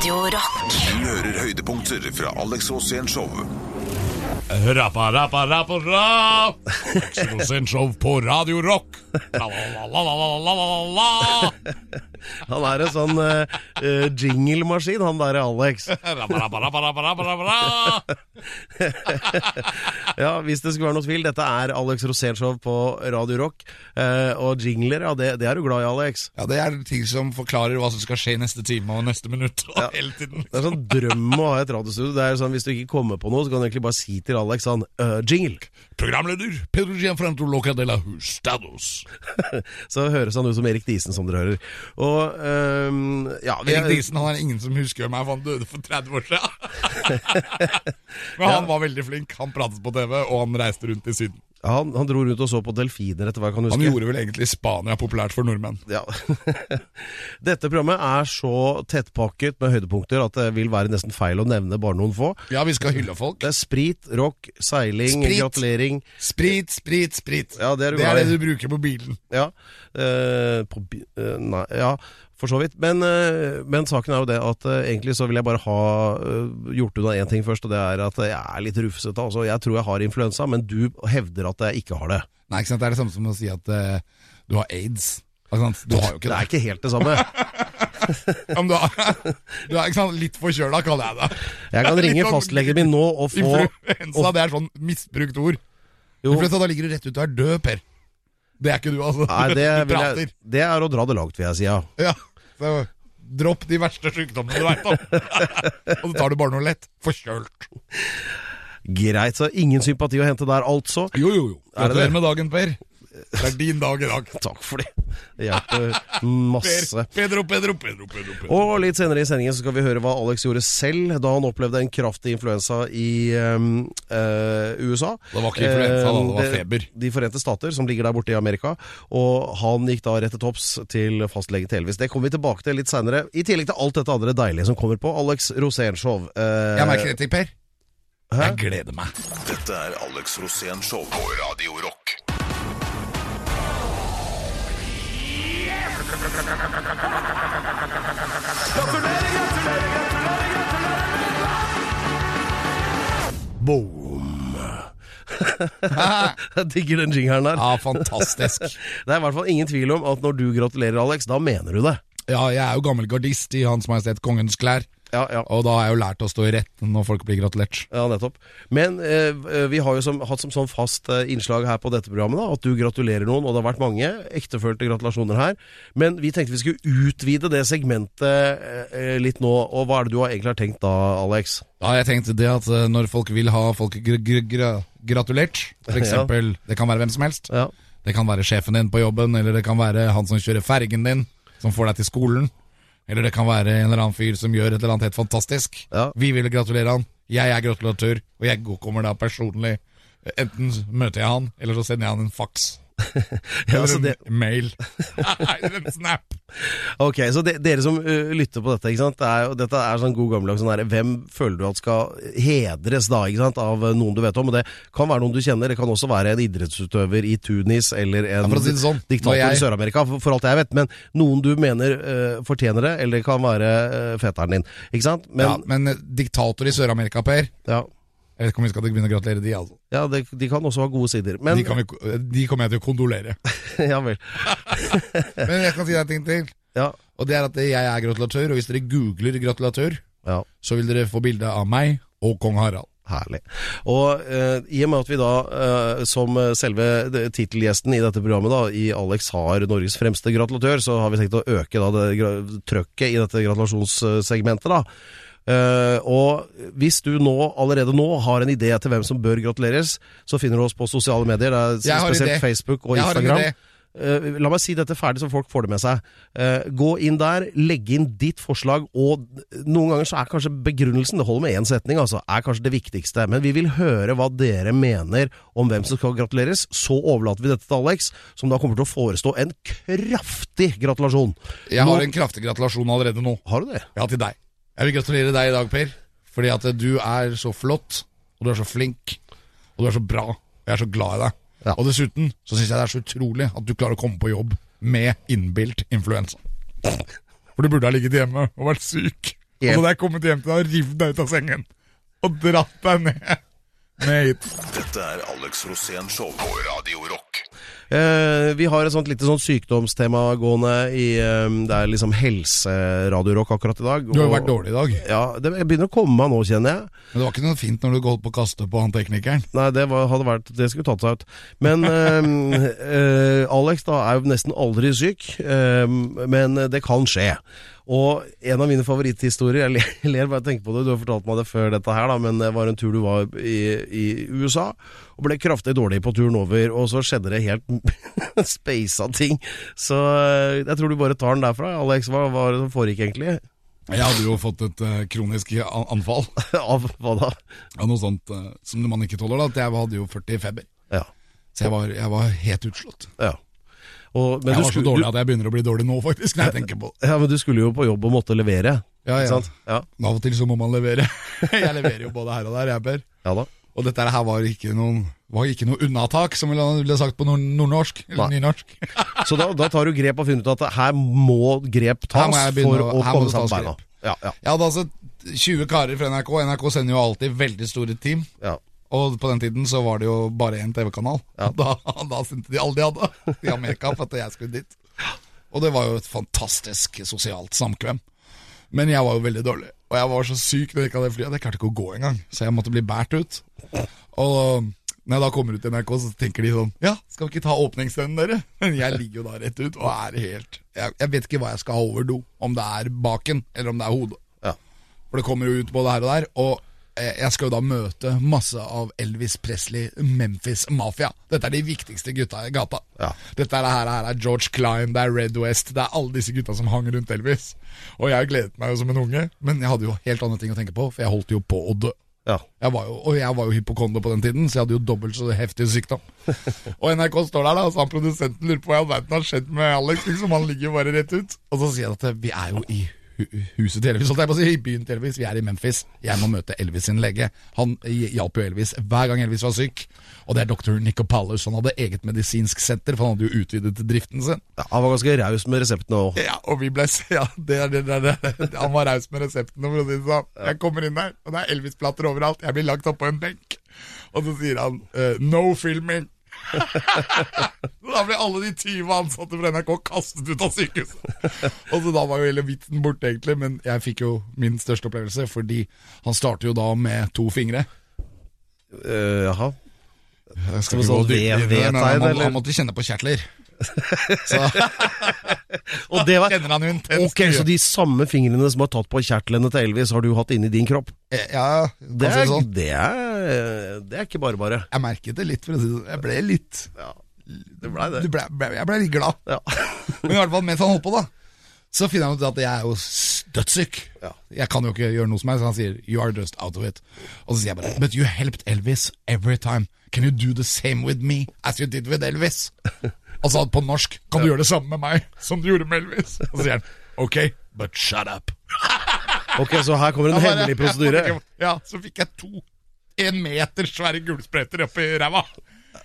Radio Rock. Du hører høydepunkter fra Alex Rosén Show. Rappa, rappa, rappa, rap! Show på Radio Rock. La, la, la, la, la, la, la, la. Han er en sånn uh, jinglemaskin, han der Alex. Ja, Hvis det skulle være noe tvil, dette er Alex Rosénshow på Radio Rock. Uh, og jingler, ja, det, det er du glad i, Alex. Ja, Det er ting som forklarer hva som skal skje neste time og neste minutt. Og hele tiden. Det er sånn drøm å ha et radiostudio. Det er sånn, Hvis du ikke kommer på noe, så kan du egentlig bare si til Alex sånn uh, Jingle! Programleder Pedro Gianfranto Locadela Hustados. Så høres han ut som Erik Diesen, som dere hører. Og ehm, ja vi Erik er- Diesen han er ingen som husker hvem er, for han døde for 30 år siden. Men han var veldig flink. Han pratet på TV, og han reiste rundt i Syden. Han, han dro rundt og så på delfiner, etter hva jeg kan huske. Han gjorde vel egentlig Spania populært for nordmenn. Ja. Dette programmet er så tettpakket med høydepunkter at det vil være nesten feil å nevne bare noen få. Ja, vi skal hylle folk. Det er sprit, rock, seiling, Sprit. gratulering. Sprit, sprit, sprit. Ja, det er det, er det du bruker på bilen. Ja, eh, på, bi- eh, nei, ja, for så vidt. Men, eh, men saken er jo det at eh, egentlig så vil jeg bare ha eh, gjort unna én ting først, og det er at jeg er litt rufsete. Altså, jeg tror jeg har influensa, men du hevder at jeg ikke har det. Nei, ikke sant? Det er det samme som å si at uh, du har aids. Sant? Du har jo ikke Det det. er ikke helt det samme. Ja, du, har, du er sant? litt forkjøla, kaller jeg det. Jeg kan ringe fastlegen min nå og få Influensa, det er sånn misbrukt ord. Jo. Influensa, da ligger du rett ut og er død, Per. Det er ikke du, altså. Nei, det, du prater. jeg, det er å dra det langt, vil jeg si. Ja. Ja, så dropp de verste sykdommene du veit om. og så tar du bare noe lett. Forkjølt. Greit, så ingen sympati å hente der, altså. Jo, jo, jo. Er? Gratulerer med dagen, Per. Det er din dag i dag. Takk for det. Det hjelper masse. Pedro, Pedro, Pedro, Pedro, Pedro. Og litt senere i sendingen så skal vi høre hva Alex gjorde selv da han opplevde en kraftig influensa i eh, USA. Det var ikke influensa, da, det var Eh, feber. De forente stater, som ligger der borte i Amerika. Og han gikk da rett til topps til fastlege til Elvis. Det kommer vi tilbake til litt senere. I tillegg til alt dette andre deilige som kommer på. Alex Rosénshow. Eh, Jeg merker det til Per. Hæ? Jeg gleder meg. Dette er Alex Rosén Show på Radio Rock. Boom! Jeg digger den jingeren der. Ja, fantastisk. Det er i hvert fall ingen tvil om at når du gratulerer, Alex, da mener du det. Ja, jeg er jo gammel gardist i Hans Majestet Kongens klær. Ja, ja. Og da har jeg jo lært å stå i retten når folk blir gratulert. Ja, nettopp. Men eh, vi har jo som, hatt som sånn fast eh, innslag her på dette programmet da, at du gratulerer noen, og det har vært mange ektefølte gratulasjoner her. Men vi tenkte vi skulle utvide det segmentet eh, litt nå. Og hva er det du har egentlig har tenkt da, Alex? Ja, jeg tenkte det at eh, når folk vil ha folk gr gr gr gratulert, for Ja. det kan være hvem som helst. Ja. Det kan være sjefen din på jobben, eller det kan være han som kjører fergen din, som får deg til skolen. Eller det kan være en eller annen fyr som gjør et eller annet helt fantastisk. Ja. Vi vil gratulere han. Jeg er gratulatør, og jeg kommer da personlig. Enten møter jeg han, eller så sender jeg han en faks. Ja, Eller en det, mail. eller en snap. ok, så de, dere som uh, lytter på dette, ikke sant? Det er, dette er sånn god gammeldags sånn her, Hvem føler du at skal hedres da, ikke sant? av noen du vet om? Og det kan være noen du kjenner, det kan også være en idrettsutøver i Tunis, eller en ja, si sånn, diktator jeg- i Sør-Amerika, for, for alt jeg vet. Men noen du mener uh, fortjener det, eller det kan være uh, fetteren din. Ikke sant? ja, Men, men eh, diktator i Sør-Amerika, Per ja, Jeg vet ikke om vi skal begynne å gratulere de, altså. ja det, de kan også ha gode sider. Men, De, kan vi, de kommer jeg til å kondolere. ja vel. Men jeg kan si deg en ting til. Ja, Og det er at jeg er gratulatør, og hvis dere googler gratulatør, ja. så vil dere få bilde av meg og kong Harald. Herlig. Og eh, i og med at vi da, eh, som selve tittelgjesten i dette programmet, da, i Alex har Norges fremste gratulatør, så har vi tenkt å øke da det trøkket i dette gratulasjonssegmentet, da. Eh, og hvis du nå, allerede nå har en idé til hvem som bør gratuleres, så finner du oss på sosiale medier. Det er spesielt. Facebook og Instagram. Eh, la meg si dette ferdig, så folk får det med seg. Uh, gå inn der, legg inn ditt forslag, og noen ganger så er kanskje begrunnelsen, det holder med én setning, altså, er kanskje det viktigste. Men vi vil høre hva dere mener om hvem som skal gratuleres. Så overlater vi dette til Alex, som da kommer til å forestå en kraftig gratulasjon. Jeg har Nå- en kraftig gratulasjon allerede nå. Har du det? Ja, til deg. Jeg vil gratulere deg i dag, Per. Fordi at du er så flott, og du er så flink, og du er så bra. Og jeg er så glad i deg. Ja. Og dessuten så syns jeg det er så utrolig at du klarer å komme på jobb med innbilt influensa. For du burde ha ligget hjemme og vært syk. Og så hadde jeg kommet hjem til deg og revet deg ut av sengen. Og dratt deg ned. Ned hit. Dette er Alex Rosén Show på Radio Rock. Eh, vi har et sånt lite sånn sykdomstema gående i eh, Det er liksom helseradiorock akkurat i dag. Du har jo vært dårlig i dag. Ja, det begynner å komme meg nå, kjenner jeg. Men det var ikke noe fint når du holdt på å kaste på han teknikeren. Nei, det var, hadde vært Det skulle tatt seg ut. Men eh, eh, Alex da er jo nesten aldri syk, eh, men det kan skje. Og en av mine favoritthistorier Jeg ler, jeg ler bare jeg tenker på det, du har fortalt meg det før dette her, da, men det var en tur du var i, i USA og ble kraftig dårlig på turen over, og så skjedde det helt speisa ting. Så eh, jeg tror du bare tar den derfra. Alex, hva var det som foregikk egentlig? Jeg hadde jo fått et uh, kronisk anfall Av hva da? av noe sånt uh, som man ikke tåler. da, at Jeg hadde jo 40 i feber. Ja. Så jeg var, jeg var helt utslått. ja. Og, men Jeg du var så skulle- dårlig at jeg begynner å bli dårlig nå, faktisk. når jeg tenker på. Ja, men du skulle jo på jobb og måtte levere. Ja, ja. sant? Ja. Av og til så må man levere. jeg leverer jo både her og der, jeg, Per. ja da. Og dette her var ikke noen var ikke noe unnatak, som ville sagt på nordnorsk. Eller nynorsk. Så da, da tar du grep og finner ut at her må grep tas må for å- å komme seg på beina. Ja, ja, Jeg hadde altså 20 karer fra NRK. NRK sender jo alltid veldig store team. ja. Og på den tiden så var det jo bare én TV-kanal. Da, da sendte de alle de hadde i Amerika for at jeg skulle dit. Og det var jo et fantastisk sosialt samkvem. Men jeg var jo veldig dårlig. Og jeg var så syk når jeg gikk av det flyet at jeg klarte ikke å gå engang. Så jeg måtte bli båret ut. Og når jeg da kommer ut til NRK, så tenker de sånn Ja, skal vi ikke ta åpningsscenen, dere? Men jeg ligger jo da rett ut og er helt Jeg, jeg vet ikke hva jeg skal ha over do. Om det er baken, eller om det er hodet. ja. For det kommer jo ut både her og der. Og eh, jeg skal jo da møte masse av Elvis Presley, Memphis-mafia. Dette er de viktigste gutta i gata. Ja. Dette er, her, her er George Klein, det er Red West, det er alle disse gutta som hang rundt Elvis. Og jeg gledet meg jo som en unge, men jeg hadde jo helt andre ting å tenke på, for jeg holdt jo på å dø. Ja. Jeg var jo, og jeg var jo hypokonder på den tiden, så jeg hadde jo dobbelt så heftig sykdom. Og NRK står der, da, så han produsenten lurer på hva i all verden har skjedd med Alex. Liksom, han ligger jo bare rett ut. Og så sier han at vi er jo i huset til Elvis, holdt jeg på å si, i byen til Elvis. Vi er i Memphis. Jeg må møte Elvis sin lege. Han hjalp jo Elvis hver gang Elvis var syk. Og det er dr. Nico Paulus. Han hadde eget medisinsk senter, for han hadde jo utvidet driften sin. ja. Han var ganske raus med reseptene òg. Ja, og vi ble Ja, det det, det, det. Han var raus med reseptene, for å si det sånn. Jeg kommer inn der, og det er Elvis-plater overalt. Jeg blir lagt oppå en benk, og så sier han eh, 'no filming'. Da ble alle de 20 ansatte fra NRK kastet ut av sykehuset. Og så da var jo hele vitsen borte, egentlig, men jeg fikk jo min største opplevelse, fordi han starter jo da med to fingre. Uh, jaha. Jeg vi sånn dypere men han, han måtte kjenne på kjertler. Og det var han. Ok, så de samme fingrene som har tatt på kjertlene til Elvis, har du hatt inni din kropp? Eh, Ja, Det er, sånn. det er, det er ikke bare bare. Jeg merket det litt, for å si det sånn. Jeg ble litt Ja, det ble det. Du ble, ble, Jeg ble litt glad. Ja. Men i hvert fall mens han holdt på, da, så finner han ut at jeg er jo dødssyk. Ja. Jeg kan jo ikke gjøre noe som helst. så Han sier 'you are just out of it'. Og så sier jeg bare 'but you helped Elvis every time'. Can you do the same with me as you did with Elvis? Og så på norsk 'kan du gjøre det samme med meg som du gjorde med Elvis'? Og så sier han 'ok, but shut up'. Ok, så her kommer en hemmelig prosedyre. Ja, så fikk jeg to en meter svære gulspretter oppi ræva.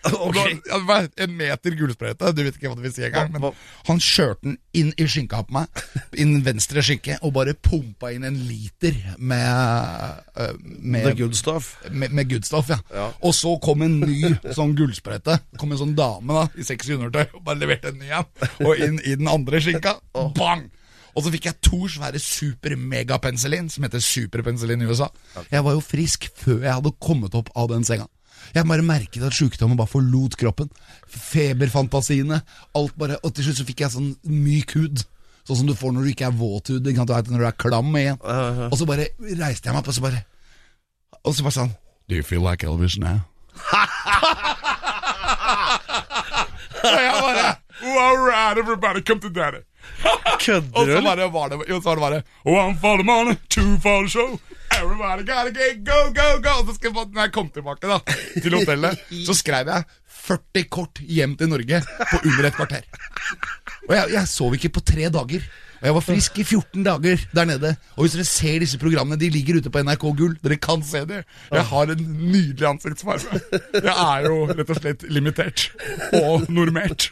Og da, en meter gulsprøyte, du vet ikke hva det vil si engang. Men han kjørte den inn i skinka på meg, inn venstre skinke, og bare pumpa inn en liter med Med The med, good stuff. med, med good stuff, ja. Ja. Og så kom en ny sånn gullsprøyte. kom en sånn dame da, i sexy undertøy og bare leverte en ny en. Og inn i den andre skinka. Bang! Og så fikk jeg to svære super-megapenicillin, som heter superpenicillin i USA. Jeg var jo frisk før jeg hadde kommet opp av den senga. Jeg bare merket at sykdommen bare forlot kroppen. Feberfantasiene, alt bare Og til slutt så fikk jeg sånn myk hud. Sånn som du får når du ikke er våt hud. Ikke sant? Du vet, når du er klam igjen. Og så bare reiste jeg meg opp, og så bare Og så bare sånn Do you feel like Elvis now? og jeg bare All right, everybody, come to daddy. Og Kødder du, så bare var det, jo, så var det bare One for the money, two for the show. Everybody gotta get go, go, go. Og så skal jeg, når jeg kom tilbake da til hotellet, så skrev jeg 40 kort hjem til Norge på under et kvarter. Og jeg, jeg sov ikke på tre dager. Og jeg var frisk i 14 dager der nede. Og hvis dere ser disse programmene, de ligger ute på NRK Gull. Dere kan se dem. Jeg har en nydelig ansiktsfarge. Jeg er jo rett og slett limitert. Og normert.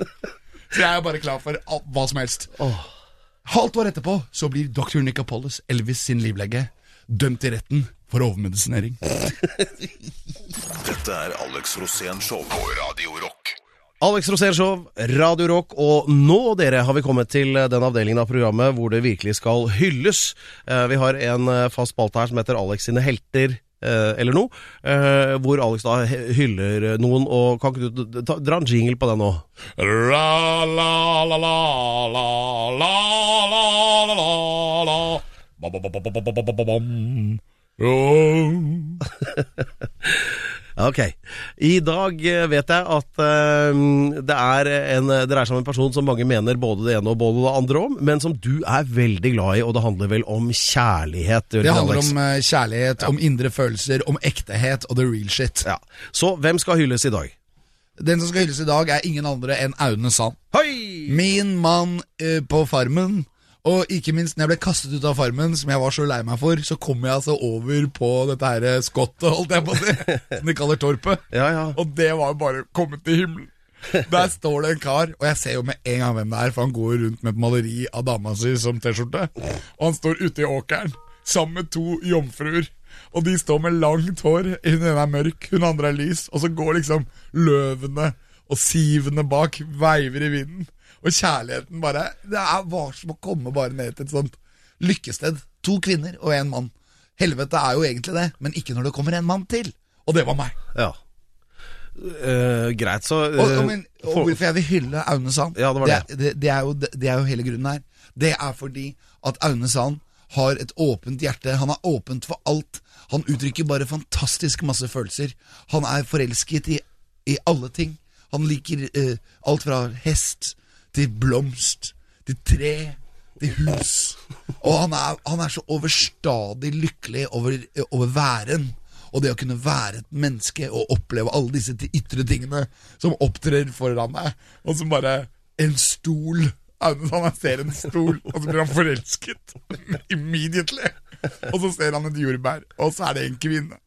Så jeg er bare klar for alt, hva som helst. Halvt år etterpå så blir dr. Nicopolis, Elvis sin livlege, dømt i retten for overmedisinering. Dette er Alex Rosén Show på Radio Rock. Alex Rosén Show, Radio Rock, og nå dere har vi kommet til eh, den avdelingen av programmet hvor det virkelig skal hylles. Eh, Vi har en eh, fast spalte her som heter Alex sine helter. Eh, Eller noe, eh, hvor Alex da hyller noen. Og Kan ikke du ta, dra en jingle på den nå? La, la, la, la, la, la, la, la, la, la. Ok. I dag eh, vet jeg at eh, det er en, eh, dreier seg om en person som mange mener både det ene og både det andre om, men som du er veldig glad i, og det handler vel om kjærlighet? Det, det handler om kjærlighet, ja. om indre følelser, om ektehet og the real shit. Ja. Så hvem skal hylles i dag? Den som skal hylles i dag, er ingen andre enn Aune Sand. Hei! Min mann eh, på Farmen. Og ikke minst når jeg ble kastet ut av Farmen, som jeg var så lei meg for, så kom jeg altså over på dette her eh, skottet, holdt jeg på å si, som de kaller Torpet. Ja, ja. Og det var jo bare kommet til himmelen. Der står det en kar, og jeg ser jo med en gang hvem det er, for han går rundt med et maleri av dama si som T-skjorte. Og han står ute i åkeren sammen med to jomfruer. Og de står med langt hår. Hun ene er mørk, hun andre er lys. Og så går liksom løvene og sivene bak, veiver i vinden. Og kjærligheten bare Det er, var som å komme bare ned til et sånt lykkested. To kvinner og én mann. Helvete er jo egentlig det, men ikke når det kommer en mann til. Og det var meg. ja. Uh, greit, så Og, eh, og, men, og hvorfor jeg vil hylle Aune Sand, Ja, det var er- det, det, er jo, det, det er jo hele grunnen her. Det er fordi at Aune Sand har et åpent hjerte. Han er åpent for alt. Han uttrykker bare fantastisk masse følelser. Han er forelsket i, i alle ting. Han liker uh, alt fra hest til blomst til tre til hus. Og han er, han er så overstadig lykkelig over, over væren. Og det å kunne være et menneske og oppleve alle disse ytre tingene som opptrer foran deg, og som bare En stol. Aune han ser en stol, og så blir han forelsket. Immediately. Og så ser han et jordbær, og så er det en kvinne.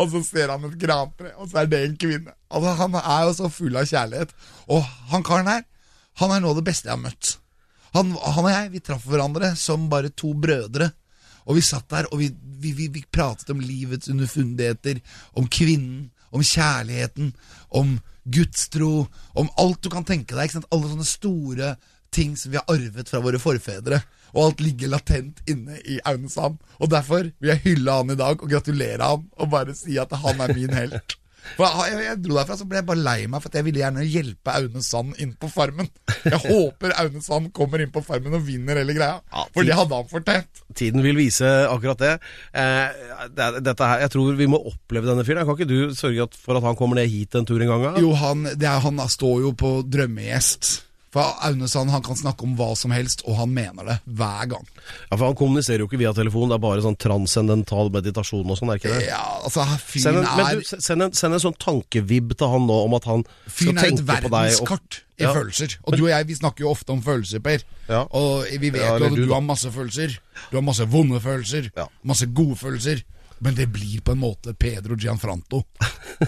Og så ser han et grantre, og så er det en kvinne. Altså, han er jo så full av kjærlighet. Og han karen her, han er noe av det beste jeg har møtt. Han, han og jeg vi traff hverandre som bare to brødre. Og vi satt der og vi, vi, vi, vi pratet om livets underfundigheter, om kvinnen, om kjærligheten, om gudstro, om alt du kan tenke deg. Ikke sant? Alle sånne store ting som vi har arvet fra våre forfedre. Og alt ligger latent inne i Aune Sand. Og derfor vil jeg hylle han i dag og gratulere han og bare si at han er min helt. For jeg, jeg, dro derfra så ble jeg bare lei meg, for jeg ville gjerne hjelpe Aune Sand inn på Farmen. Jeg håper Aune Sand kommer inn på Farmen og vinner hele greia, Ja, for det hadde han fortjent. Tiden vil vise akkurat det. Eh, dette her, jeg tror vi må oppleve denne fyren. Kan ikke du sørge for at han kommer ned hit en tur en gang? da? Jo, han, det er, han står jo på drømmegjest. For Aune Sand han kan snakke om hva som helst, og han mener det hver gang. Ja, for Han kommuniserer jo ikke via telefon, det er bare sånn transcendental meditasjon og sånn, er ikke det? Ja, altså, Send fyren en, men er, du, send, en, send en sånn tankevibb til han nå om at han skal fyren er tenke på deg. og- verdenskart i Ja. følelser. Og du og jeg vi snakker jo ofte om følelser, Per. Ja. Og vi vet Ja, jo at du, du, har masse følelser. Du har masse vonde følelser, Ja. masse gode følelser. Men det blir på en måte Pedro Gianfranto.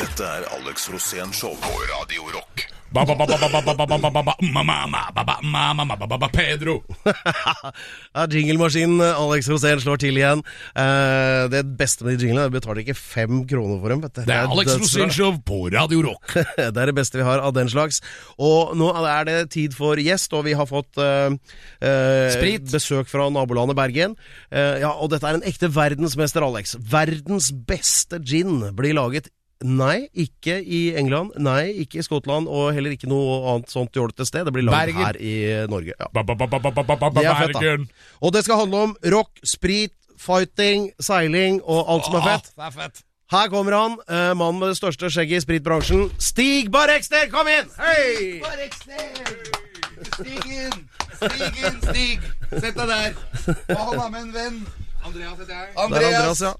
Dette er Alex Rosén Show på Radio Rock. Pedro. Jinglemaskinen Alex Rosén slår til igjen. Eh, det beste med de jinglene er vi betaler ikke fem kroner for dem. vet du. Det er Alex. Rosénshow på Radio Rock. Det er det beste vi har av den slags. Og nå er det tid for gjest, og vi har fått eh, eh, besøk fra nabolandet Bergen. Eh, ja, Og dette er en ekte verdensmester, Alex. Verdens beste gin blir laget Nei, ikke i England. Nei, ikke i Skottland, og heller ikke noe annet sånt jålete sted. Det blir lagd Bergen. her i Norge. Ja. Det er fett, da. Og det skal handle om rock, sprit, fighting, seiling og alt som er fett. Det er fett. Her kommer han, eh, mannen med det største skjegget i spritbransjen. Stig Barrekster, kom inn! Hei! Stig inn! Stig inn, Stig! Sett deg der. Og han er med en venn. Andreas heter jeg. Det er Andreas, Andreas, ja.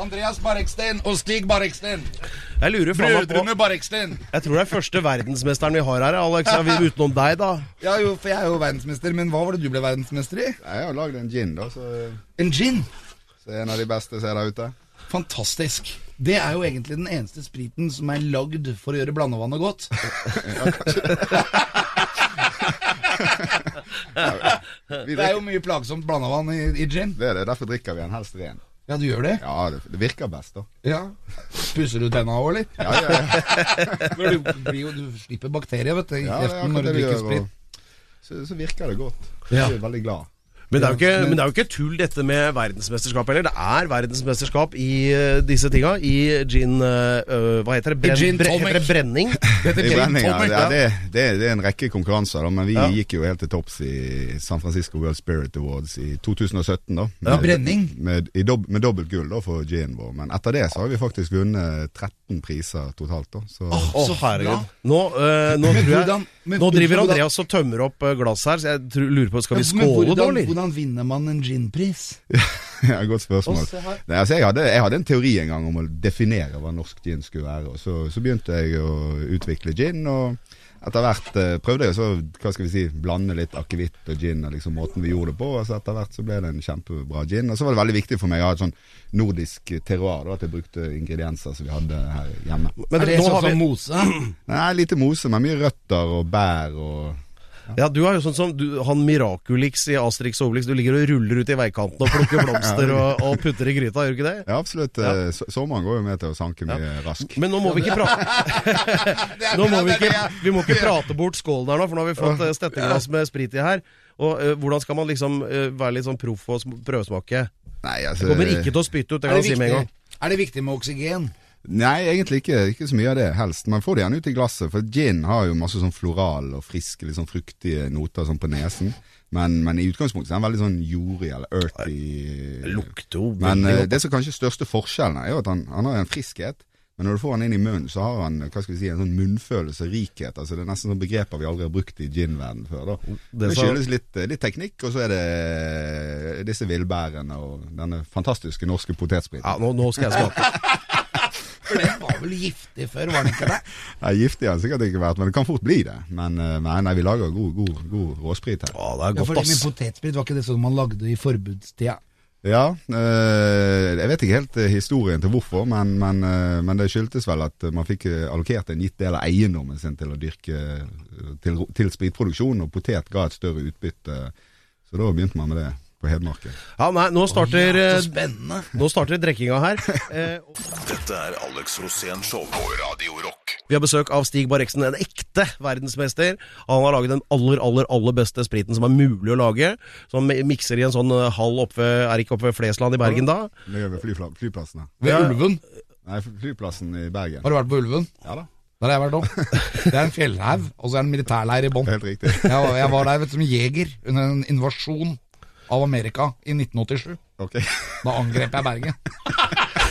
Andreas Barreksten og Stig Barreksten. Jeg lurer faen meg på Brødrene Barreksten. Jeg tror det er første verdensmesteren vi har her, Alex. Er vi utenom deg, da. Ja, jo, for jeg er jo verdensmester, men hva var det du ble verdensmester i? Jeg har lagd en gin, da, så, En gin. så er en av de beste som er der ute. Fantastisk. Det er jo egentlig den eneste spriten som er lagd for å gjøre blandevannet godt. Vi Det er jo mye plagsomt blandevann i, i gin. det er det, derfor drikker vi en helst ren. Ja, du gjør det? Ja, det, virker best, da. Ja. Pusser du tenna òg, eller? Ja, ja, ja. Du, blir jo, du slipper bakterier, vet du, i kjeften når du drikker sprit. Så, så virker det godt. Ja. Jeg er veldig glad. Men det, er jo ikke, men- det er jo ikke tull dette med verdensmesterskap heller. Det er verdensmesterskap i uh, disse tinga. I gin øh, Hva heter det? I gin bre- heter det brenning? Det heter I gin brenning, ja, tonic, det, ja. det, det, er- det er en rekke konkurranser, da, men vi Ja. gikk jo helt til topps i San Francisco World Spirit Awards i 2017. da Ja, brenning. Med, med, dob, med dobbelt gull da for ginen vår. Men etter det så har vi faktisk vunnet 13 priser totalt. da Så oh, Så herregud. Nå, uh, nå tror jeg men Nå driver Andreas og tømmer opp glasset glass her, så jeg tror, lurer på Skal vi skåle nå, hvordan, eller? hvordan vinner man en ginpris? ja, Godt spørsmål. Nei, altså, jeg, hadde, jeg hadde en teori en gang om å definere hva norsk gin skulle være. Og så, så begynte jeg å utvikle gin, og etter hvert eh, prøvde jeg å så, hva skal vi si, blande litt akevitt og gin og liksom måten vi gjorde det på. Og så etter hvert så ble det en kjempebra gin. Og så var det veldig viktig for meg å ha et sånn nordisk terroir, da, at jeg brukte ingredienser som vi hadde her hjemme. Men er det sånn som vi, mose? Nei, lite mose, men mye røtter og bær og ja, du er jo sånn som du, han Miraculix i Asterix og Obelix. Du ligger og ruller ut i veikanten og plukker blomster og, og putter i gryta, gjør du ikke det? Ja, absolutt. Ja. so- Sommeren går jo med til å sanke mye rask. Men nå må vi ikke prate Nå må vi ikke Vi må ikke prate bort skålen her nå, for nå har vi fått eh, stetteglass med sprit i her. Og øh, hvordan skal man liksom øh, være litt sånn proff og sm- prøvesmake? Nei, altså Jeg kommer ikke til å spytte ut, det kan det, jeg si med en gang. er det viktig med oksygen? Nei, egentlig ikke, ikke så mye av det, helst. Man får det gjerne ut i glasset, for gin har jo masse sånn floral og friske, litt sånn fruktige noter sånn på nesen. Men, men i utgangspunktet er den veldig sånn jordig eller earthy. Lukter jo Men eh, det som kanskje største forskjellen er jo at han, han har en friskhet. Men når du får han inn i munnen, så har han hva skal vi si, en sånn munnfølelse, rikhet. altså Det er nesten sånn begreper vi aldri har brukt i gin-verden før. da. Det Det skyldes litt, eh, litt teknikk, og så er det disse villbærene og denne fantastiske norske potetspriten. Ja, nå, nå skal jeg smake. For den var vel giftig før, var den ikke det? Nei, Giftig har den sikkert ikke vært, men det kan fort bli det. Men eh, nei, nei vi lager god, god, god råsprit her. Å, det er Ja, godt, fordi ass. Med potetsprit var ikke det sånn man lagde i forbudstida? Ja, øh, jeg vet ikke helt eh, historien til hvorfor, men, men, øh, men det skyldtes vel at man fikk allokert en gitt del av eiendommen sin til å dyrke til, til spritproduksjon, og potet ga et større utbytte. Så da begynte man med det på Hedmarken. Ja, nei, nå starter, Så eh, nå starter drikkinga her. Eh, Dette er Alex Rosén Show på Radio Rock. Vi har besøk av Stig Barreksen, en ekte verdensmester. Han har laget den aller, aller aller beste spriten som er mulig å lage. Som mikser i en sånn halv hall oppe ved, er ikke oppe ved Flesland i Bergen da? Vi flyplassen her. Ved Ja. Ulven. Nei, flyplassen i Bergen. Har du vært på Ulven? Ja da, Der har jeg vært òg. Det er en fjellhaug, og så er det en militærleir i bånn. helt riktig. Jeg, jeg var der vet du, som jeger under en invasjon av Amerika i 1987. Ok. Da angrep jeg Bergen.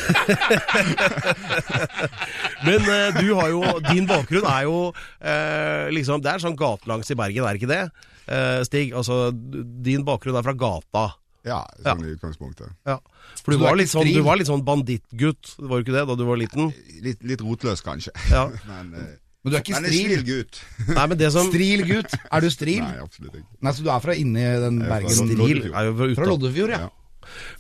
Men eh, du har jo, din bakgrunn er jo eh, liksom, Det er sånn gatelangs i Bergen, er det ikke det? Eh, Stig, altså din bakgrunn er fra gata. Ja, sånn i utgangspunktet. Ja. For du, var litt sånn, du var litt sånn bandittgutt, var du ikke det, da du var liten? Litt, litt rotløs, kanskje. Ja. Men, eh, Men du er ikke stril. snill gutt. Nei, men det som Stril gutt. Er du stril? Nei, absolutt ikke. Nei, Så du er fra inni den er Bergen... Stril Loddefjord. er jo fra Fra. Loddefjord, ja. Ja.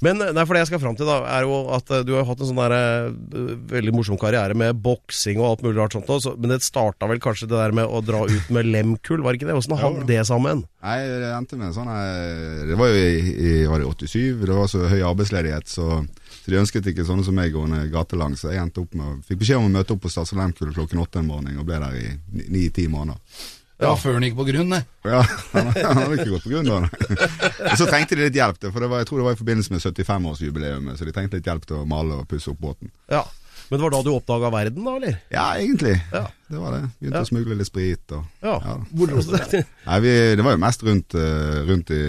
Men nei, for det jeg skal fram til, da, er jo at eh, du har hatt en sånn der, eh, veldig morsom karriere med boksing og alt mulig rart sånt. også, Men det starta vel kanskje det der med å dra ut med lemkull, var det ikke det? Åssen hang det sammen? Nei, det endte med en sånn eh, Det var jo i, i var det 87, det var så høy arbeidsledighet, så, så de ønsket ikke sånne som meg gående gatelangs. Så jeg endte opp med fikk beskjed om å møte opp på Statslandkull klokken åtte en morgen, og ble der i ni-ti måneder. Ja, før han gikk på grunn, det. Ja, han, hadde ikke gått på grunn da. Og så trengte de litt hjelp, for det var, jeg tror det var i forbindelse med 75-årsjubileet, så de trengte litt hjelp til å male og pusse opp båten. Ja. Men det var da du oppdaga verden, da, eller? Ja, egentlig. Ja. Det var det. Begynte Ja. å smugle litt sprit og Ja. ja. Hvor dro du det? Nei, vi, det var jo mest rundt, eh, rundt i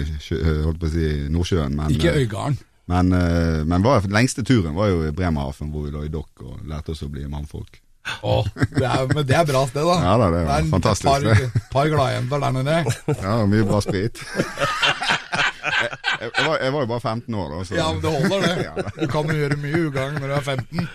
holdt på å si, Nordsjøen. Men, Ikke eh, Øygarden. Men, uh, men var, lengste turen var jo i Bremerhaven, hvor vi lå i dokk og lærte oss å bli mannfolk. Åh, det er, men det er bra sted, da. Ja da, det er en fantastisk, Par, det. par gladjenter der nede. Ja, mye bra sprit. jeg, jeg, var, jeg var jo bare 15 år, da. Så, Ja, men det holder, det. Du kan jo gjøre mye ugagn når du er 15.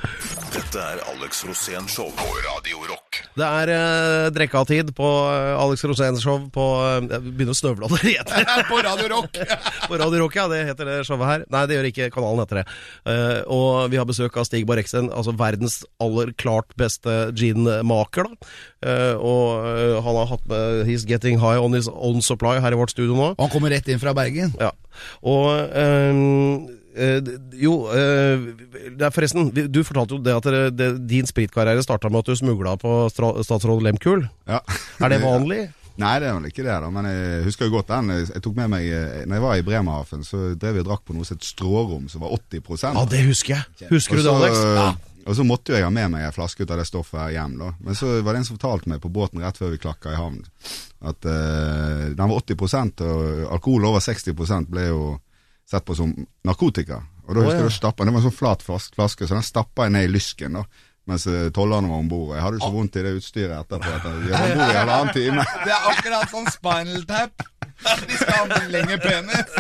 Dette er Alex Rosén Show på Radio Rock. Det er eh, drekka-tid på eh, Alex Roséns show på eh, Jeg begynner å snøvle allerede. På Radio Rock! på Radio Rock, ja. Det heter det showet her. Nei, det gjør ikke. Kanalen etter det. Eh, og vi har besøk av Stig Barreksten, altså verdens aller klart beste ginmaker, da. Eh, og eh, han har hatt med He's Getting High On His Own Supply her i vårt studio nå. Og han kommer rett inn fra Bergen. Ja. Og ehm, eh, Jo, eh, det er forresten, du fortalte jo det at det, det, din spritkarriere starta med at du smugla på statsråd Lehmkuhl. Ja. Er det vanlig? Nei, det er vel ikke det, da. Men jeg husker jo godt den. Jeg jeg tok med meg eh, Når jeg var i Bremerhaven, så drev vi og drakk på noe som het strårom, som var 80% Ja, det husker jeg. Husker du det, Og så- Og så måtte jo jeg ha med meg en flaske ut av det stoffet her hjem, da. Men så var det en som fortalte meg på båten rett før vi klakka i havn, at uh, den var 80% og alkohol over 60% ble jo sett på som narkotika. Og da husker husker ja. du da stappa Det var en sånn flat flaske, så den stappa jeg ned i lysken, da. Mens eh, tollerne var om bord. Jeg hadde jo så vondt i det utstyret etterpå at jeg var ombord i halvannen time. Det er akkurat som Spinal Tap. De skal ha en lengre penis.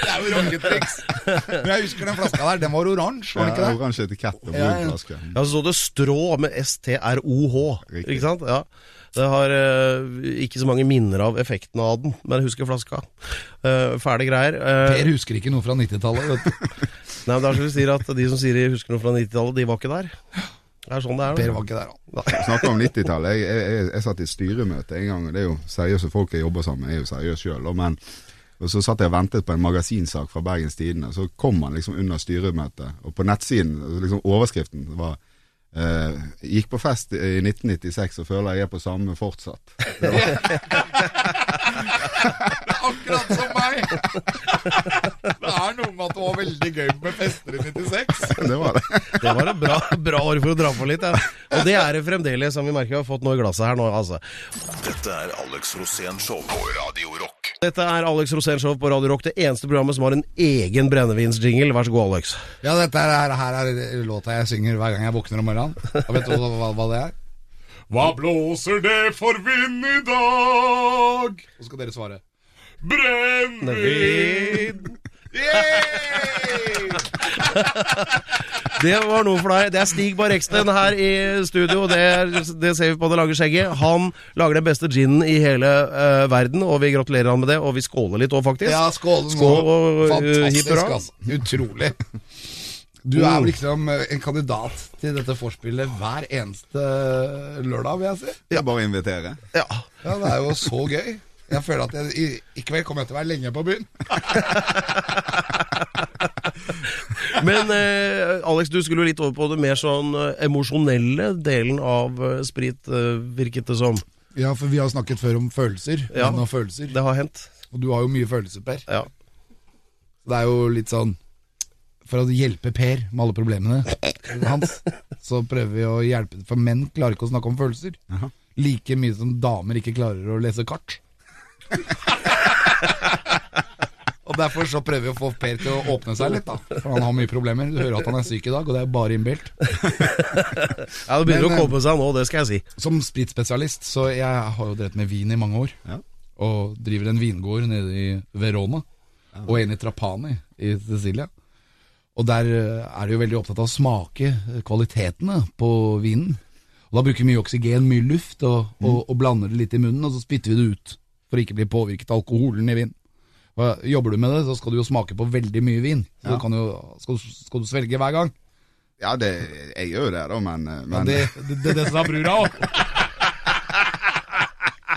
Det er jo rocketriks. Men jeg husker den flaska der. Den var oransje, var den Ja, ikke det? Oransje etikett og brun flaske. Ja, så så det strå med STROH, ikke sant? Ja. Det har eh, ikke så mange minner av effekten av den, men jeg husker flaska. Uh, Fæle greier. Eh, Per husker ikke noe fra 90-tallet. vet du. nei, men det er som du sier at de som sier de husker noe fra 90-tallet, de var ikke der. Det er sånn det er. Per var ikke der, da. Snakker om 90-tallet. Jeg, jeg, jeg, jeg satt i et styremøte en gang, og det er jo seriøse folk jeg jobber sammen med, jeg er jo seriøs sjøl. Men og så satt jeg og ventet på en magasinsak fra Bergens Tidende, så kom han liksom under styremøtet. Og på nettsiden, liksom overskriften var eh, 'Gikk på fest i 1996 og føler jeg er på samme fortsatt'. Det var, Akkurat som meg! Det er noe med at det var veldig gøy med fester i 96. det var det. Det var et bra, bra år for å dra på litt. Ja. Og det er det fremdeles, som vi merker vi har fått noe i glasset her nå. altså. Dette er Alex Rosén Show på Radio Rock. Dette er Alex Rosén Show på Radio Rock, det eneste programmet som har en egen brennevinsjingle. Vær så god, Alex. Ja, dette her, her er låta jeg synger hver gang jeg våkner om morgenen. Og vet du hva, hva, det er? Hva blåser det for vind i dag? Så skal dere svare. Brennevin! Yay! Det var noe for deg. Det er Stig Barreksten her i studio. Det, er, det ser vi på det lange skjegget. Han lager den beste ginen i hele uh, verden, og vi gratulerer han med det. Og vi skåler litt òg, faktisk. Ja, skål. Skål og, uh, hipp Fantastisk, hurra. altså. Utrolig. Du er liksom eh, en kandidat til dette vorspielet hver eneste lørdag, vil jeg si. Er bare invitere. Ja. Ja, det er jo så gøy. Jeg føler at jeg, i, i kveld kommer jeg til å være lenge på byen. Men eh, Alex, du skulle jo litt over på det mer sånn eh, emosjonelle delen av eh, sprit, eh, virket det som. Ja, for vi har snakket før om følelser. Ja. følelser. Det har hendt. Og du har jo mye følelser, Per. Ja. Det er jo litt sånn For å hjelpe Per med alle problemene hans, så prøver vi å hjelpe For menn klarer ikke å snakke om følelser. Aha. Like mye som damer ikke klarer å lese kart. og Derfor så prøver vi å få Per til å åpne seg litt, da. For han har mye problemer. Du hører at han er syk i dag, og det er bare innbilt. ja, Det begynner Men, å komme seg nå, det skal jeg si. Som spritspesialist, så jeg har jo drevet med vin i mange år. Ja. Og driver en vingård nede i Verona. Og en i Trapani i Sicilia. Og der eh, er de jo veldig opptatt av å smake eh, kvalitetene på vinen. Og Da bruker vi mye oksygen, mye luft, og, og, og blander det litt i munnen, og så spytter vi det ut. For å ikke bli påvirket av alkoholen i vin. Og jobber du med det, så skal du jo smake på veldig mye vin. Så Ja. du kan jo, skal, skal du svelge hver gang. Ja, det, jeg gjør jo det, da, men, eh, Men Ja, det, det, det, det sa brura òg.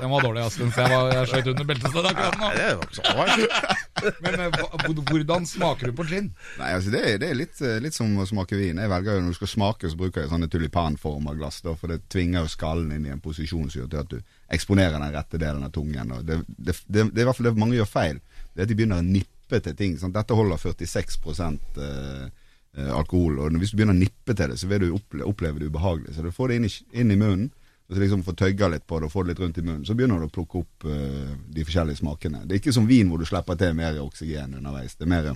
Den var dårlig, Aspen, for jeg, var, jeg skjøt under beltestedet akkurat nå. Det var ikke sånn var. Men eh, hvordan smaker du på gin? Nei, altså det, det er litt, eh, litt som å smake vin. Jeg velger jo Når du skal smake, så bruker jeg sånne tulipanforma glass, da, for det tvinger jo skallen inn i en posisjon som gjør til at du eksponerer den rette delen av tungen. Det, det, det er i hvert fall det mange gjør feil. Det er at de begynner å nippe til ting. Sant? Dette holder 46 eh, eh, alkohol, og hvis du begynner å nippe til det, så vil du oppleve, oppleve det ubehagelig. Så du får det inn i, inn i munnen. Og så liksom får tøgga litt på det og får det litt rundt i munnen. Så begynner du å plukke opp uh, de forskjellige smakene. Det er ikke som vin hvor du slipper til mer oksygen underveis. Det er mer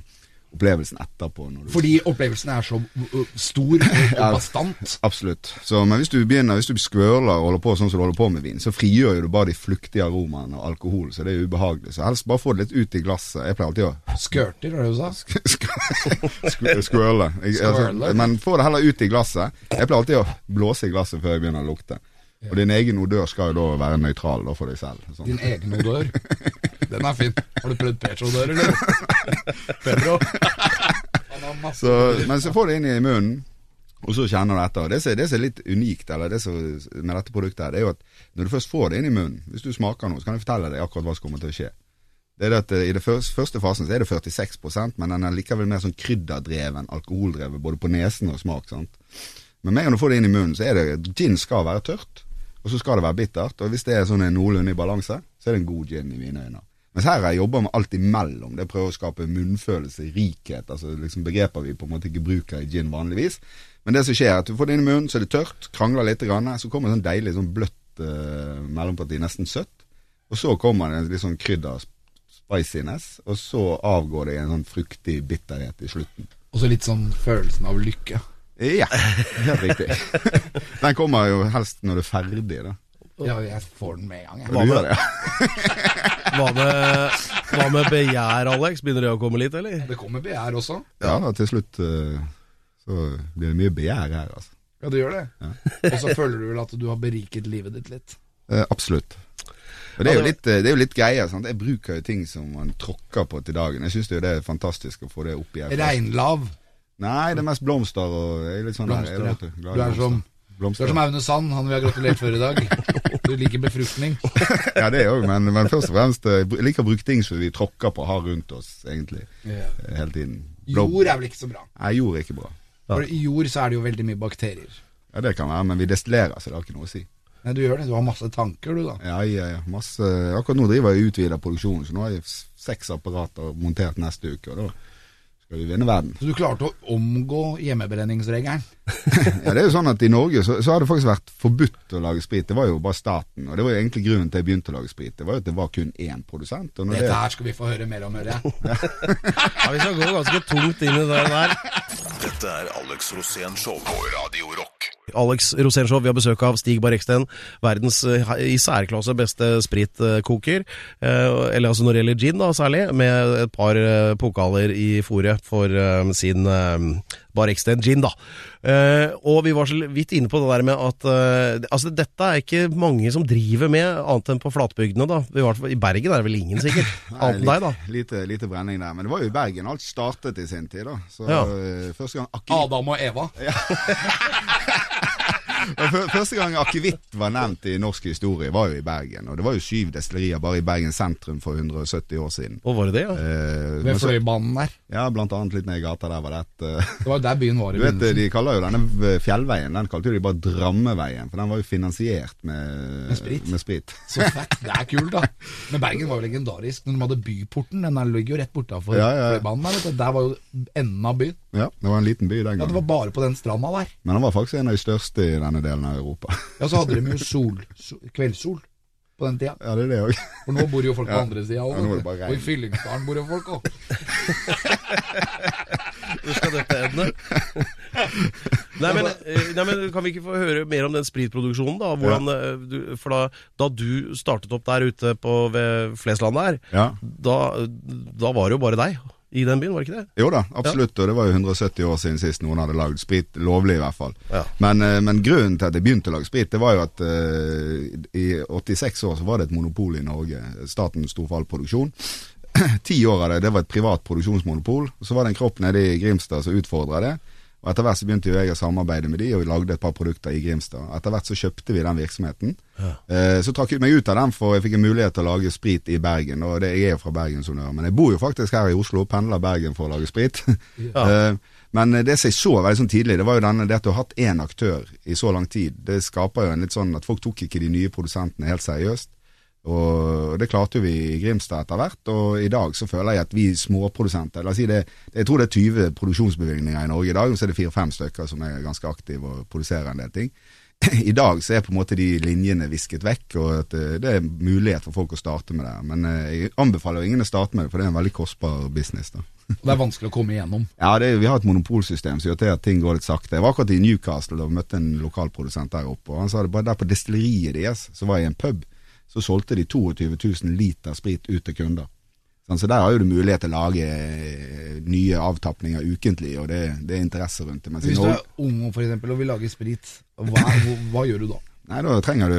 opplevelsen etterpå. Du Fordi opplevelsen er så uh, stor og bastant. Absolutt. Så, men hvis du begynner, hvis du skvørler og holder på sånn som du holder på med vin, så frigjør jo du bare de fluktige aromaene og alkohol, så det er ubehagelig. Så helst bare få det litt ut i glasset. Jeg pleier alltid å Skørter, var det du sa? sk- skvørle. Altså, Skvørle. men få det heller ut i glasset. Jeg pleier alltid å blåse i glasset før jeg begynner å lukte. Og din egen odør skal jo da være nøytral da, for deg selv. Sånn. Din egen odør. Den er fin. Har du prøvd Petro-odør, eller? Masse Så, men så får du det inn i munnen, og så kjenner du etter. Det som det som er litt unikt eller det som, med dette produktet, her, det er jo at når du først får det inn i munnen, hvis du smaker noe, så kan jeg fortelle deg akkurat hva som kommer til å skje. Det er det at eh, I den første, første fasen så er det 46% men den er likevel mer sånn krydderdreven, alkoholdrevet, både på nesen og smak. sant? Men med en gang du får det inn i munnen, så er det gin skal være tørt, og så skal det være bittert. Og hvis det er sånn en noenlunde i balanse, så er det en god gin i mine øyne. Mens her har jeg jobba med alt imellom. Det prøver å skape munnfølelse, rikhet. altså liksom Begreper vi på en måte ikke bruker i gin vanligvis. Men det som skjer, er at du får det inn i munnen, så er det tørt, krangler litt, grann, så kommer det sånn deilig sånn bløtt eh, mellomparti, nesten søtt. Og så kommer det en litt sånn krydder spiciness, og så avgår det i en sånn fruktig bitterhet i slutten. Og så litt sånn følelsen av lykke. Ja, helt riktig. Den kommer jo helst når du er ferdig, da. Ja, jeg får den med en gang. Det, ja. Hva med, hva med begjær, Alex? Begynner det å komme litt, eller? Det kommer begjær også. Ja, da, til slutt eh, så blir det mye begjær her, altså. Ja, det gjør det. Og så føler du vel at du har beriket livet ditt litt. Eh, absolutt. Og det er, jo litt, eh, det er jo litt greia. Sant? Jeg bruker jo ting som man tråkker på til dagen. Jeg syns det er fantastisk å få det oppi her. Reinlav. Nei, det er mest blomster og jeg er litt sånn Blomster, der, ja. jeg vet Du er blomster. som, du er som Aune Sand, han vi har gratulert for i dag. Du liker befruktning. Ja, det òg, men, men først og fremst eh, jeg liker å bruke ting som vi tråkker på, har rundt oss, egentlig. Yeah. Hele tiden. Blom- Jord er vel ikke så bra. Nei, jord er ikke bra. For i jord så er det jo veldig mye bakterier. Ja, Det kan være, men vi destillerer, så det har ikke noe å si. Nei, du gjør det. Du har masse tanker, du, da. Ja, ja, ja. Masse, akkurat nå driver jeg og utvider produksjonen, så nå har jeg seks apparater montert neste uke. Og da skal vi vinne verden. Så du klarte å omgå hjemmebrenningsregelen. Ja, det er jo sånn at I Norge så, så har det faktisk vært forbudt å lage sprit. Det var jo bare staten. Og det var jo egentlig grunnen til jeg begynte å lage sprit. Det var jo at det var kun én produsent. Og når Dette det, her skal vi få høre mer om, hører jeg. Ja, Vi skal gå ganske tungt inn i det der. Dette er Alex Rosén Show på Radio Rock. Alex Rosénshow, vi har besøk av Stig Barreksten, verdens eh, i særklasse beste spritkoker. Eh, eller altså når det gjelder gin, da særlig, med et par eh, pokaler i fòret for eh, sin ekstra Barreksten gin, da. Uh, og vi var så vidt inne på det der med at uh, altså dette er ikke mange som driver med, annet enn på flatbygdene, da. I, hvert fall, I Bergen er det vel ingen, sikkert. Annet enn deg, da. Lite, lite brenning der. Men det var jo i Bergen alt startet i sin tid. da Så Ja. uh, Første gang Adam og Eva. Før- Første gang akevitt var nevnt i norsk historie, var jo i Bergen. Og det var jo syv destillerier bare i Bergen sentrum for 170 år siden. Og var det det, ja? Eh, Ved fløybanen Fløibanen der. ja, blant annet litt ned i gata der var det et uh, Det var jo der byen var i Du vet, begynnelsen. De kaller jo denne fjellveien Den kalte de bare Drammeveien, for den var jo finansiert med, Med sprit. Med sprit. Så fett. Det er kult, da. Men Bergen var jo legendarisk. Når de hadde Byporten, den ligger jo rett bortafor Ja, ja, ja. Fløibanen der. vet du. Der var jo enden av byen. Ja, Det var en liten by den gangen. Ja, Det var bare på den stranda der. Men den var faktisk en av de største i denne delen av Europa. Ja, så hadde de jo sol, sol, kveldssol på den tida. Ja, det er det òg. For nå bor jo folk på Ja. andre sida Ja, òg. regn. Og i Fyllingsdalen bor jo folk òg. Hvor skal dette ende? nei, men, eh, nei, men Kan vi ikke få høre mer om den spritproduksjonen? da? Hvordan, ja. du, for da, da du startet opp der ute på, ved Flesland der, Ja. da, da var det jo bare deg i den byen, var det ikke det? Jo da, absolutt. Og det var jo 170 år siden sist noen hadde lagd sprit. Lovlig, i hvert fall. Ja. Men, eh, men grunnen til at jeg begynte å lage sprit, det var jo at uh, i 86 år så var det et monopol i Norge. Staten sto for all produksjon. Ti år av det, det var et privat produksjonsmonopol. Så var det en kropp nede i Grimstad som utfordra det. Og Etter hvert så begynte jo jeg å samarbeide med de, og vi lagde et par produkter i Grimstad. Etter hvert så kjøpte vi den virksomheten. Eh, så trakk jeg meg ut av den, for jeg fikk en mulighet til å lage sprit i Bergen. Og det, jeg er jo fra Bergen, som dere, men jeg bor jo faktisk her i Oslo, pendler Bergen for å lage sprit. Eh, men det som jeg så veldig sånn tidlig, det var jo denne, det at du har hatt én aktør i så lang tid. Det skaper jo en litt sånn at folk tok ikke de nye produsentene helt seriøst. Og det klarte jo vi i Grimstad etter hvert, og i dag så føler jeg at vi småprodusenter La oss si det, jeg tror det er 20 produksjonsbevilgninger i Norge i dag, og så er det fire-fem stykker som er ganske aktive og produserer en del ting. i dag så er på en måte de linjene visket vekk, og at eh, det er mulighet for folk å starte med det. Men eh, jeg anbefaler ingen å starte med det, for det er en veldig kostbar business. da. Og det er vanskelig å komme igjennom. Ja, det, er- Vi har et monopolsystem som gjør til at ting går litt sakte. Jeg var akkurat i Newcastle og møtte en lokalprodusent der oppe. og Han sa det bare der på destilleriet deres, så var jeg i en pub, så solgte de 22 000 liter sprit ut til kunder. Sånn, så der har jo du mulighet til å lage eh, nye avtapninger ukentlig, og det, det er interesse rundt det. Hvis du er ung for eksempel, og vil lage sprit, hva, hva, hva gjør du da? Nei, da trenger du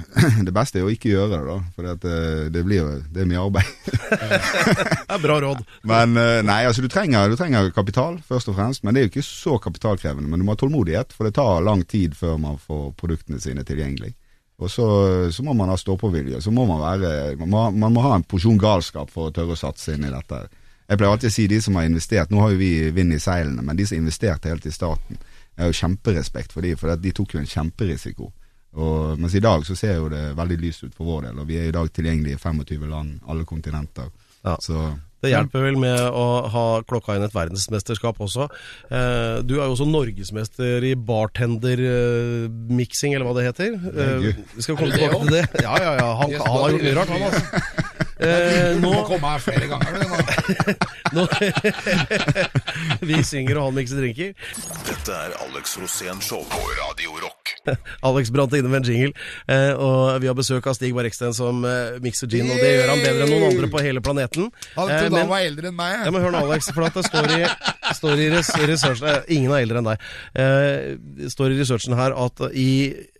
Det beste er å ikke gjøre det, da. For det, det blir jo Det er mye arbeid. Det er bra råd. Men eh, nei, altså du trenger, du trenger kapital, først og fremst. Men det er jo ikke så kapitalkrevende. Men du må ha tålmodighet, for det tar lang tid før man får produktene sine tilgjengelig. Og så, så må man ha stå-på-vilje. Så må man være man må, man må ha en porsjon galskap for å tørre å satse inn i dette. Jeg pleier alltid å si de som har investert Nå har jo vi vind i seilene, men de som investerte helt i starten, jeg har jo kjemperespekt for de, for de tok jo en kjemperisiko. Og, mens i dag så ser jo det veldig lyst ut for vår del, og vi er i dag tilgjengelige i 25 land, alle kontinenter. Ja. Så Det hjelper vel med å ha klokka inn et verdensmesterskap også. Eh, du er jo også norgesmester i bartendermiksing, eller hva det heter. Eh, vi skal komme tilbake til det. Ja, ja, ja. Han, han har gjort mye rart, han altså. Eh, Du må nå, komme her flere ganger. du, nå. nå Vi synger og han mikser drinker. Dette er Alex Rosén Show på Radio Rock. Alex brant inne med en jingle, eh, og vi har besøk av Stig Barreksten som eh, mikser gin, og det gjør han bedre enn noen andre på hele planeten. Han Eh, trodde men- han var eldre enn meg. Ja, men hør nå, Alex, for at det står i, står i res researchen eh, Ingen er eldre enn deg. Eh, står i researchen her at i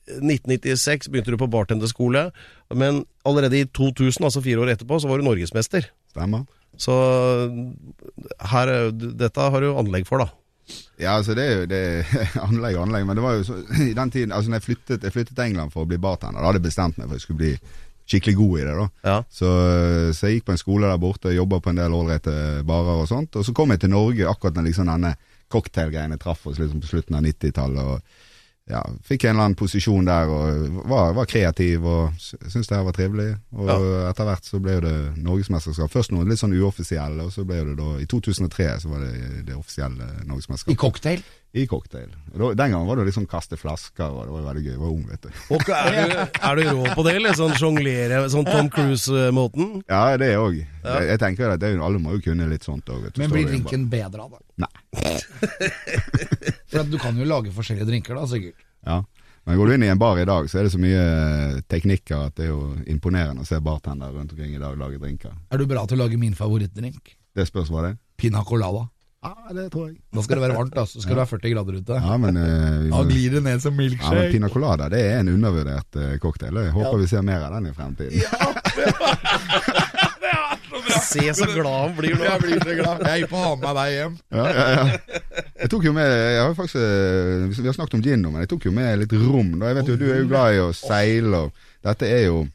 1996 begynte du på bartenderskole, men allerede i 2000, altså fire år etterpå, så var du norgesmester. stemmer. Så her, er dette har du anlegg for, da. Ja, altså det er jo det anlegg anlegg, men det var jo så i den tiden Altså når jeg flyttet, jeg flyttet til England for å bli bartender, da hadde jeg bestemt meg for at jeg skulle bli skikkelig god i det. da Ja. så, så jeg gikk på en skole der borte jobba på en del ålreite barer og sånt. Og så kom jeg til Norge akkurat når liksom denne cocktailgreiene traff oss liksom på slutten av 90-tallet. Ja, Fikk en eller annen posisjon der og var, var kreativ og syntes det her var trivelig. Og etter hvert så ble det norgesmesterskap. Først noe litt sånn uoffisielle, og så ble det da I 2003 så var det det offisielle I norgesmesterskapet. cocktail. I cocktail. Den gangen var det liksom kaste flasker, og det var veldig gøy. Jeg var ung, vet du. Og er du, er du rå på det, eller? Sånn sjonglere, sånn Tom Cruise-måten? Ja, det òg. Jeg tenker at det, alle må jo kunne litt sånt òg. Men blir drinken bedre av det? Nei. For at du kan jo lage forskjellige drinker, da, sikkert. Ja. Men går du inn i en bar i dag, så er det så mye eh, teknikker at det er jo imponerende å se bartender rundt omkring i dag lage drinker. Er du bra til å lage min favorittdrink? Det spørs hva det er. Pina colada. Ja, det tror jeg. Da skal det være varmt, da. Så skal det være 40 grader ute. Ja, men, uh, Da glir det ned som milkshake. ja, men. Pina colada det er en undervurdert uh, cocktail. Jeg håper vi ser mer av den i fremtiden. Se så glad han blir nå. Jeg blir så glad. Jeg er på å ha med deg hjem. Ja, ja, ja. Jeg tok jo med jeg har faktisk, eh, Vi har snakket om gin nå, men jeg tok jo med litt rom. Da. Jeg vet jo, Du er jo glad i å seile. Og dette er jo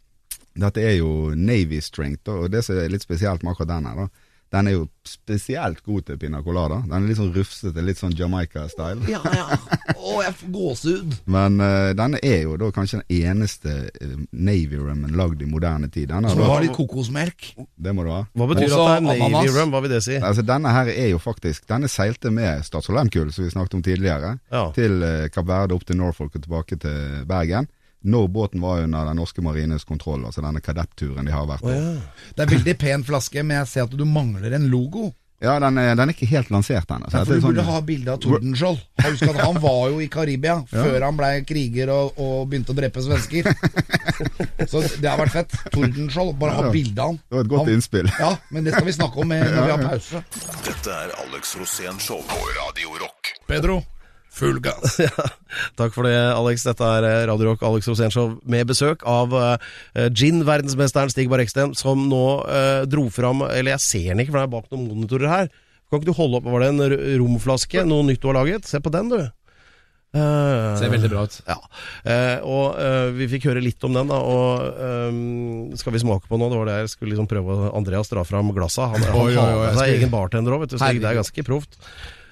Dette er jo Navy strength, og det som er litt spesielt med akkurat den her, da den er jo spesielt god til pina colada. Den er litt sånn rufsete, litt sånn Jamaica-style. Ja, ja. Å, jeg får gåsehud. Men uh, denne er jo da kanskje den eneste uh, Navy rummen lagd i moderne tid. Denne, du har litt kokosmelk. det må du ha. Hva betyr Også at det er Navy ananas. rum? Hva vil det si? Altså Denne her er jo faktisk Denne seilte med Statsholm-kull, som vi snakket om tidligere, Ja. til uh, Kapp Verde, opp til Norfolk og tilbake til Bergen. Når båten var under den norske marines kontroll, altså denne kadetturen de har vært på. Det er veldig pen flaske, men jeg ser at du mangler en logo. Ja, den er, den er ikke helt lansert ennå. for Du burde sånn- ha bilde av Tordenskjold. Husk at han var jo i Karibia før han ble kriger og, og begynte å drepe svensker. Så det har vært fett. Tordenskjold, bare ha Ja. bilde av han. Det var et godt han, innspill. Ja, men det skal vi snakke om når vi har pause. Dette er Alex Rosén Show på Radio Rock. Pedro, full gass. Takk for det, Alex. Dette er eh, Radio Rock Alex Rosénshow med besøk av uh, gin-verdensmesteren Stig Barreksten, som nå uh, dro fram Eller jeg ser den ikke, for den er bak noen monitorer her. Kan ikke du holde opp Var det en romflaske? Noe nytt du har laget? Se på den, du. Uh, Ser veldig bra ut. Ja. Uh, og uh, vi fikk høre litt om den, da. Og eh, skal vi smake på nå? Det var det jeg skulle liksom prøve å Andreas dra fram glassa. Han, han Oi, oi, oi, har med seg egen bartender òg, vet du. Så det er ganske proft.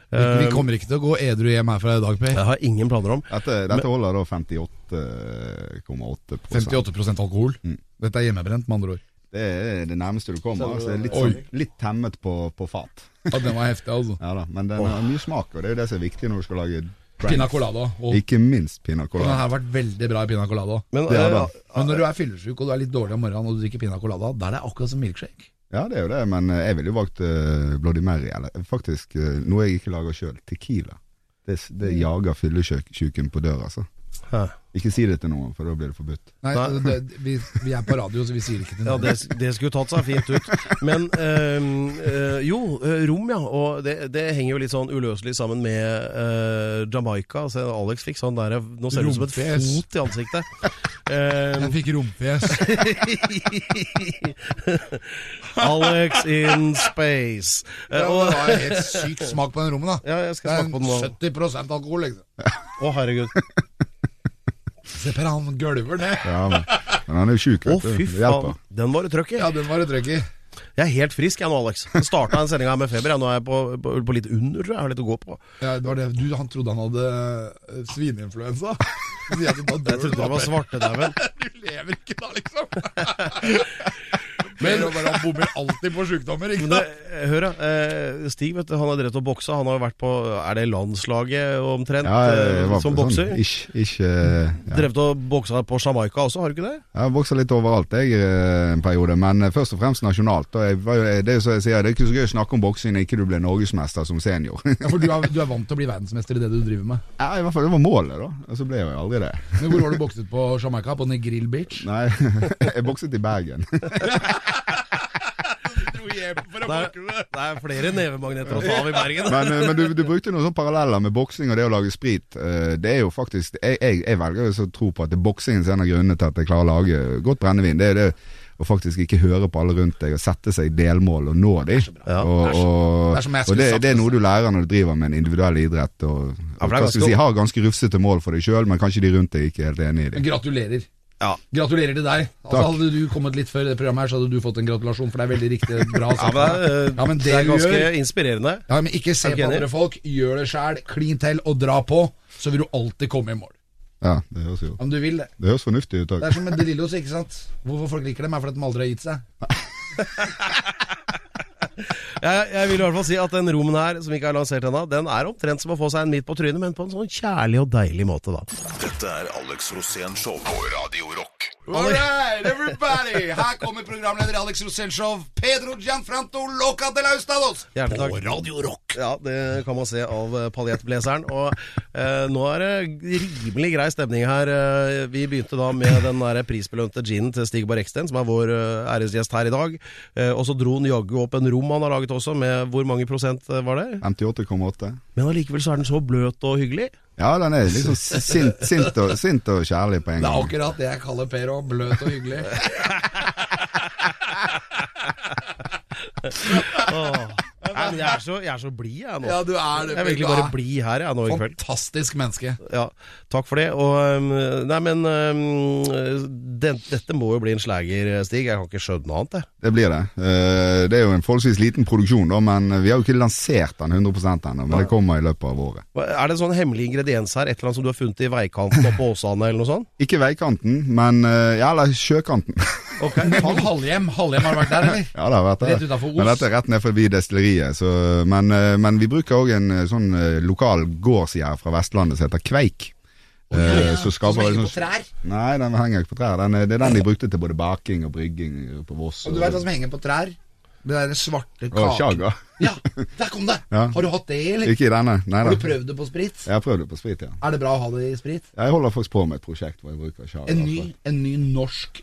Vi, Eh, vi kommer ikke til å gå edru hjem herfra i dag, Per. jeg har ingen planer om. Dette, dette holder da 58,8 58% alkohol. Mm. Dette er hjemmebrent, med andre ord. Det er det nærmeste du kommer. Altså, litt, sånn, litt temmet på, på fat. Ja, Den var heftig, altså. Ja da, Men den har mye smak, og det er jo det som er viktig når du skal lage Pina colada. Og, Ikke minst pina colada. den har vært veldig bra i pina colada. Men ja, eh. Men når du er fyllesyk og du er litt dårlig om morgenen og du drikker pina colada, da er det akkurat som milkshake. Ja, det er jo det, men eh, jeg ville jo valgt uh, Bloody Mary, eller faktisk eh, noe jeg ikke lager sjøl. Tequila. Det, det jager fyllesjuken på døra, altså. Hæ. Ikke si det til noen, for da blir det forbudt. Nei, det, vi, vi er på radio, så vi sier ikke til Ja, noen. det, det skulle tatt seg fint ut. Men øh, eh, jo, eh, rom, ja. Og det, det henger jo litt sånn uløselig sammen med øh, Jamaica. Så Alex fikk sånn der Nå ser det ut som et fot i ansiktet. Eh, Jeg fikk romfjes. Alex in space. Ja, det var helt sykt smak på den rommen, da. ja, jeg Det skal er smake på den nå. en 70% alkohol, liksom. Å, herregud. Se Per, han gølver ned. Ja, men, men han er jo sjuk, Å, fy faen. Den var det trøkk i. Ja, den var det trøkk i. Jeg er helt frisk jeg nå, Alex. Starta en sending her med feber. Jeg. Nå er jeg på, på, på litt under, tror jeg. Jeg har litt å gå på. Ja, det var det. Du, han trodde han hadde eh, svineinfluensa. Jeg Jeg trodde det var da. svartedauden. Du lever ikke da, liksom. Men bare, han bommer alltid på sykdommer, ikke sant? eh, hør da, eh, Stig vet du, han har drevet og boksa. Han har jo vært på Er det landslaget omtrent Ja, jeg eh, som bokser? sånn Ikke, ikke ja. Drevet og boksa på Jamaica også, har du ikke det? Jeg har boksa litt overalt jeg, en periode, men først og fremst nasjonalt. Og jeg var det er jo så jeg sier, det er ikke så gøy å snakke om boksing når ikke du ble norgesmester som senior. Ja, for du er, du er vant til å bli verdensmester i det du driver med. ja, i hvert fall Det var målet, da. Og så ble jeg jo aldri det. Men hvor var du bokset på Jamaica? På Negril Beach? Nei, jeg bokset i Bergen. For Det er, det er flere nevemagneter å ta av i Bergen. Men, eh, men du, du brukte noen sånne paralleller med boksing og det å lage sprit. Eh, Det er jo faktisk Jeg, jeg, jeg velger å tro på at det er boksingen som er en av grunnene til at jeg klarer å lage godt brennevin. Det er det å faktisk ikke høre på alle rundt deg og sette seg delmål og nå dem. Ja. og, og, Det og det, det er noe du lærer når du driver med en individuell idrett. Og, og ja, hva skal vi si, har ganske rufsete mål for deg sjøl, men kanskje de rundt deg ikke er helt enig i det. Gratulerer. Ja. Gratulerer til deg. Altså, hadde du kommet litt før det programmet her, så hadde du fått en gratulasjon, for det er veldig riktig bra. Ja, men det Ja, men det det er ganske gjør- inspirerende. Ja, men Ikke se på andre folk, gjør det sjæl, klin til og dra på, så vil du alltid komme i mål. Ja, det høres jo Om du vil det. Det høres fornuftig ut Det er som med Drillos, ikke sant. Hvorfor folk liker dem, er fordi de aldri har gitt seg. Jeg, jeg vil i hvert fall si at den romen her, som ikke er lansert ennå, den er omtrent som å få seg en midt på trynet, men på en sånn kjærlig og deilig måte, da. Dette er Alex Rosén Show på Radio Rock. All right, everybody! Her kommer programleder Alex Rosenshov, Pedro Gianfranto Loca de la Ustados. Hjertelig takk. På Radio Rock. Ja, det kan man se av eh, paljettblazeren. Og eh, nå er det rimelig grei stemning her. Eh, vi begynte da med den der prisbelønte ginen til Stig Barreksten, som er vår eh, æresgjest her i dag. Eh, og så dro han jaggu opp en rom han har laget også, med hvor mange prosent eh, var det? 58,8. Men allikevel så er den så bløt og hyggelig. Ja, den er liksom sint, sint, og, sint og kjærlig på en Det er akkurat det jeg kaller Per òg. Bløt og hyggelig. Åh. Nei, men jeg er så, jeg er så blid, jeg nå. Ja, du er det. Jeg vil egentlig bare bli her jeg nå i kveld. Fantastisk menneske. Ja, takk for det. Og, um, nei, men um, det, dette må jo bli en slager, Stig. Jeg kan ikke skjønne noe annet, jeg. Det blir det. Eh, Det er jo en forholdsvis liten produksjon, da, men vi har jo ikke lansert den 100 ennå. Men det kommer i løpet av året. Er det en sånn hemmelig ingrediens her? Et eller annet som du har funnet i veikanten oppe på Åsane, eller noe sånt? Ikke veikanten, men eh, ja, eller sjøkanten. Men Halhjem, Halhjem har du vært der, eller? ja, det har vært der. Rett utenfor Os. Men dette er rett ned forbi destilleriet. Så, men, eh, men vi bruker òg en eh, sånn eh, lokal gårdsgjær fra Vestlandet som heter Kveik. Oh, som Så skaper henger på trær. Nei, den henger ikke på trær. Den, det er den de brukte til både baking og brygging på Voss. Og du vet hva som henger på trær? Det derre svarte kaken. Chaga. Ja, der kom det! Ja. Har du hatt det, eller? Ikke i denne. Nei Har du prøvd det på sprit? Jeg har prøvd det på sprit, ja. Er det bra å ha det i sprit? Jeg holder faktisk på med et prosjekt hvor jeg bruker Chaga. En ny, en ny norsk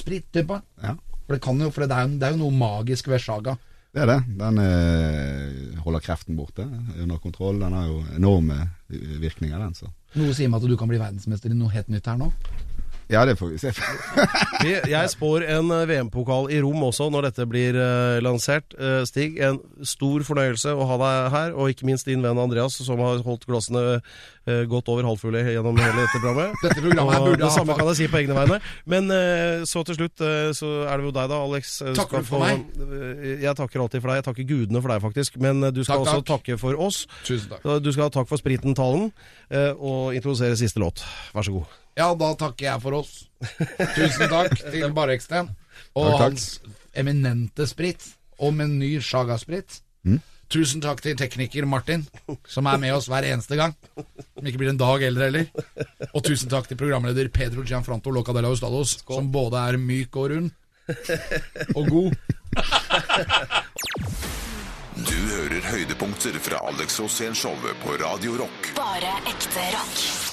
sprittype? Ja. For det kan jo, for det er det er jo noe magisk ved Saga. Det er det. Den er, holder kreften borte. er Under kontroll. Den har jo enorme eh, virkninger, den. Så. Noe sier meg at du kan bli verdensmester i noe helt nytt her nå. Ja, det får vi se. Jeg spår en eh, VM-pokal i Rom også når dette blir eh, lansert. Eh, Stig, en stor fornøyelse å ha deg her, og ikke minst din venn Andreas, som har holdt glassene godt over halvfulle gjennom hele dette programmet. Dette programmet Og burde det samme kan jeg si på egne vegne. Men så til slutt så er det jo deg, da, Alex. Takker du for eh, Jeg takker alltid for deg. Jeg takker gudene for deg, faktisk. Men du skal Takk, også takk. takke for oss. Tusen takk. Du skal ha takk for spriten-talen, og introdusere siste låt. Vær så god. Ja, da takker jeg for oss. Tusen takk til Bareksten og Takk, takk. hans eminente sprit, og med ny Saga-sprit. Mm. Tusen takk til tekniker Martin, som er med oss hver eneste gang. som ikke blir en dag eldre heller. Og tusen takk til programleder Pedro Gianfranto Locadella Ustados, som både er myk og rund. Og god. Du hører høydepunkter fra Alex Rosén-showet på Radio Rock. Bare ekte rock.